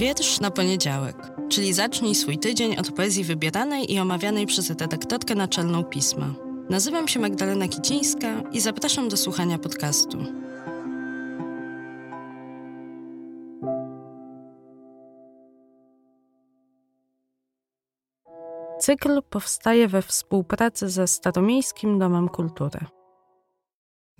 Wiersz na poniedziałek, czyli zacznij swój tydzień od poezji wybieranej i omawianej przez redaktorkę naczelną pisma. Nazywam się Magdalena Kicińska i zapraszam do słuchania podcastu. Cykl powstaje we współpracy ze Staromiejskim Domem Kultury.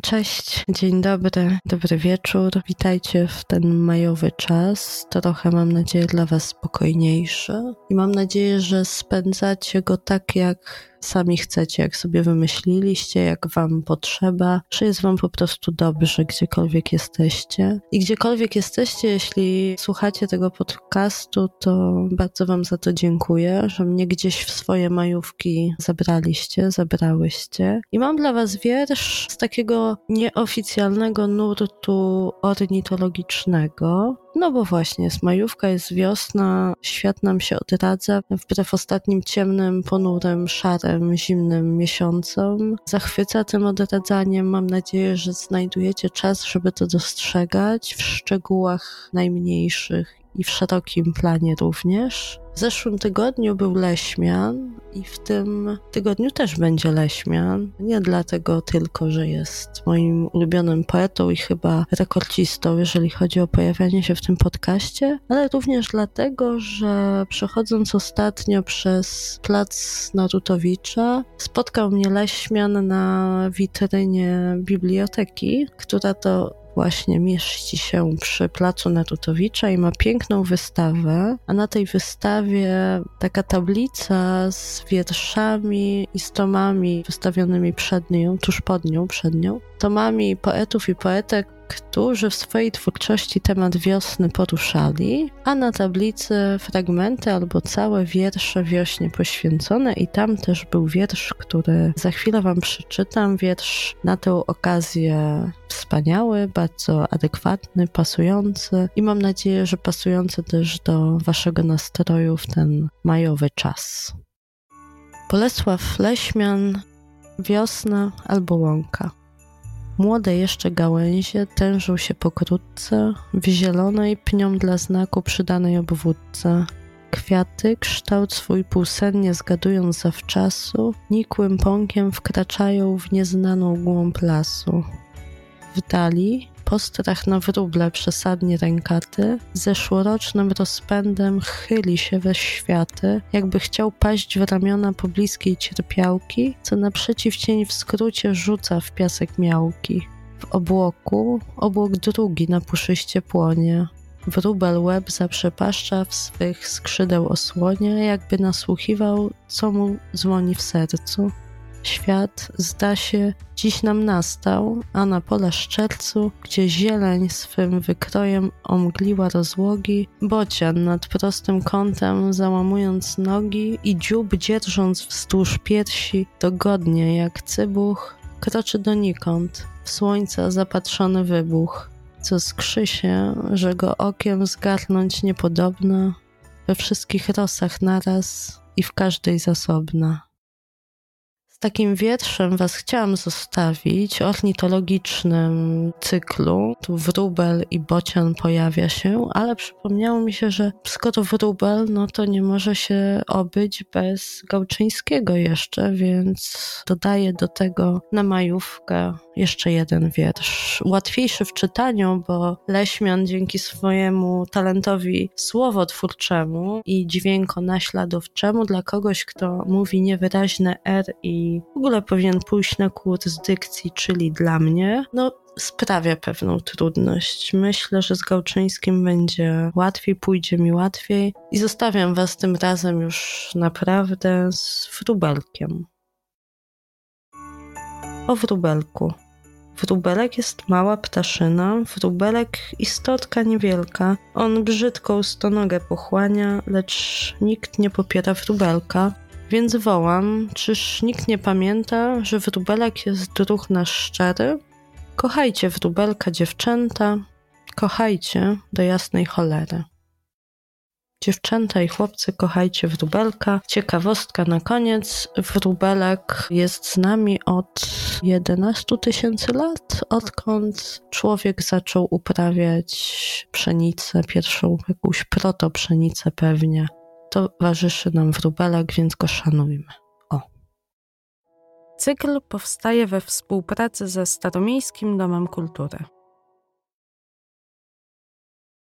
Cześć, dzień dobry, dobry wieczór. Witajcie w ten majowy czas. Trochę mam nadzieję dla Was spokojniejszy i mam nadzieję, że spędzacie go tak, jak sami chcecie, jak sobie wymyśliliście, jak wam potrzeba, że jest wam po prostu dobrze, gdziekolwiek jesteście. I gdziekolwiek jesteście, jeśli słuchacie tego podcastu, to bardzo wam za to dziękuję, że mnie gdzieś w swoje majówki zabraliście, zabrałyście. I mam dla was wiersz z takiego nieoficjalnego nurtu ornitologicznego, no bo właśnie jest majówka, jest wiosna, świat nam się odradza wbrew ostatnim ciemnym, ponurym, szarym, zimnym miesiącom. Zachwyca tym odradzaniem. Mam nadzieję, że znajdujecie czas, żeby to dostrzegać w szczegółach najmniejszych i w szerokim planie również. W zeszłym tygodniu był Leśmian i w tym tygodniu też będzie Leśmian. Nie dlatego tylko, że jest moim ulubionym poetą i chyba rekordzistą, jeżeli chodzi o pojawianie się w tym podcaście, ale również dlatego, że przechodząc ostatnio przez plac Narutowicza, spotkał mnie Leśmian na witrynie biblioteki, która to właśnie mieści się przy placu Narutowicza i ma piękną wystawę, a na tej wystawie taka tablica z wierszami i z tomami wystawionymi przed nią, tuż pod nią, przed nią, tomami poetów i poetek, którzy w swojej twórczości temat wiosny poruszali, a na tablicy fragmenty albo całe wiersze wiośnie poświęcone i tam też był wiersz, który za chwilę wam przeczytam, wiersz na tę okazję wspaniały, bardzo adekwatny, pasujący i mam nadzieję, że pasujący też do waszego nastroju w ten majowy czas. Bolesław Leśmian, wiosna albo łąka. Młode jeszcze gałęzie tężą się pokrótce w zielonej pniom dla znaku przydanej obwódce. Kwiaty, kształt swój półsennie zgadując zawczasu, nikłym pąkiem wkraczają w nieznaną głąb lasu. W dali postrach na wróble przesadnie rękaty, zeszłorocznym rozpędem chyli się we światy, jakby chciał paść w ramiona pobliskiej cierpiałki, co naprzeciw cień w skrócie rzuca w piasek miałki. W obłoku obłok drugi na puszyście płonie. Wróbel łeb zaprzepaszcza w swych skrzydeł osłonie, jakby nasłuchiwał, co mu dzwoni w sercu. Świat, zda się, dziś nam nastał, a na pola szczercu, gdzie zieleń swym wykrojem omgliła rozłogi, bocian nad prostym kątem załamując nogi i dziób dzierżąc wzdłuż piersi, dogodnie jak cybuch, kroczy donikąd, w słońca zapatrzony wybuch, co skrzy się, że go okiem zgarnąć niepodobna, we wszystkich rosach naraz i w każdej zasobna takim wietrzem Was chciałam zostawić, ornitologicznym cyklu. Tu wróbel i bocian pojawia się, ale przypomniało mi się, że skoro wróbel, no to nie może się obyć bez Gałczyńskiego jeszcze, więc dodaję do tego na majówkę jeszcze jeden wiersz. Łatwiejszy w czytaniu, bo Leśmian dzięki swojemu talentowi słowotwórczemu i dźwiękonaśladowczemu dla kogoś, kto mówi niewyraźne R w ogóle powinien pójść na kurs dykcji, czyli dla mnie, no sprawia pewną trudność. Myślę, że z Gałczyńskim będzie łatwiej, pójdzie mi łatwiej i zostawiam was tym razem już naprawdę z wróbelkiem. O wróbelku. Wróbelek jest mała ptaszyna, wróbelek istotka niewielka. On brzydką stonogę pochłania, lecz nikt nie popiera wróbelka. Więc wołam, czyż nikt nie pamięta, że wróbelek jest druh nasz szczery? Kochajcie wróbelka dziewczęta, kochajcie do jasnej cholery. Dziewczęta i chłopcy, kochajcie wróbelka. Ciekawostka na koniec. Wróbelek jest z nami od 11 tysięcy lat, odkąd człowiek zaczął uprawiać pszenicę, pierwszą jakąś protopszenicę pewnie. Towarzyszy nam wróbelek, więc go szanujmy. O. Cykl powstaje we współpracy ze Staromiejskim Domem Kultury.